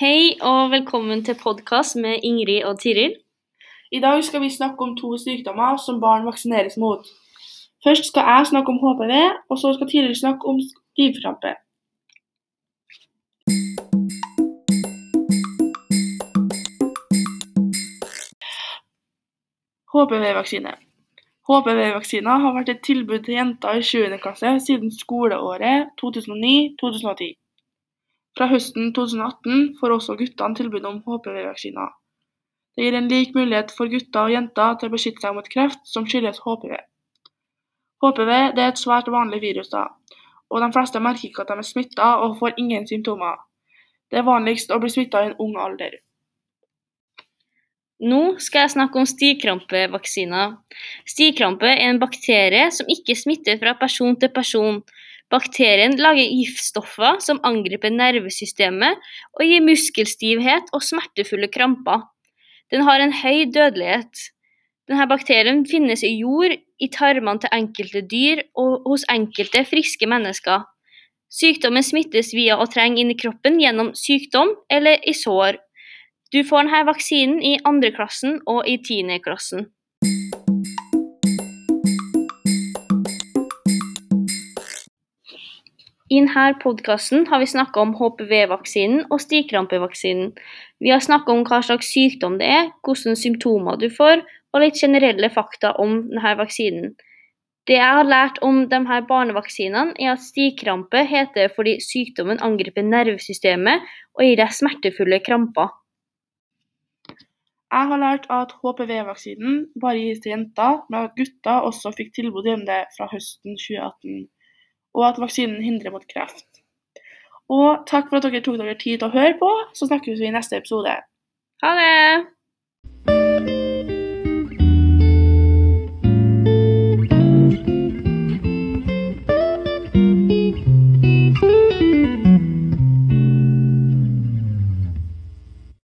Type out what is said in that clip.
Hei og velkommen til podkast med Ingrid og Tiril. I dag skal vi snakke om to sykdommer som barn vaksineres mot. Først skal jeg snakke om HPV, og så skal Tiril snakke om stivkrampe. HPV-vaksine. HPV-vaksina har vært et tilbud til jenter i 7. klasse siden skoleåret 2009-2010. Fra høsten 2018 får også guttene tilbud om HPV-vaksiner. Det gir en lik mulighet for gutter og jenter til å beskytte seg mot kreft som skyldes HPV. HPV er et svært vanlig virus, da, og de fleste merker ikke at de er smitta og får ingen symptomer. Det er vanligst å bli smitta i en ung alder. Nå skal jeg snakke om stivkrampevaksiner. Stivkrampe er en bakterie som ikke smitter fra person til person. Bakterien lager giftstoffer som angriper nervesystemet og gir muskelstivhet og smertefulle kramper. Den har en høy dødelighet. Denne bakterien finnes i jord, i tarmene til enkelte dyr og hos enkelte friske mennesker. Sykdommen smittes via å trenge inn i kroppen gjennom sykdom eller i sår. Du får denne vaksinen i andre klassen og i tiende klassen. I denne podkasten har vi snakka om HPV-vaksinen og stikrampevaksinen. Vi har snakka om hva slags sykdom det er, hvilke symptomer du får, og litt generelle fakta om denne vaksinen. Det jeg har lært om de her barnevaksinene, er at stikrampe heter fordi sykdommen angriper nervesystemet og gir deg smertefulle kramper. Jeg har lært at HPV-vaksinen bare gis til jenter, men at gutter også fikk tilbud om det fra høsten 2018 og at vaksinen hindrer mot kreft. Og takk for at dere tok dere tid til å høre på, så snakkes vi i neste episode. Ha det!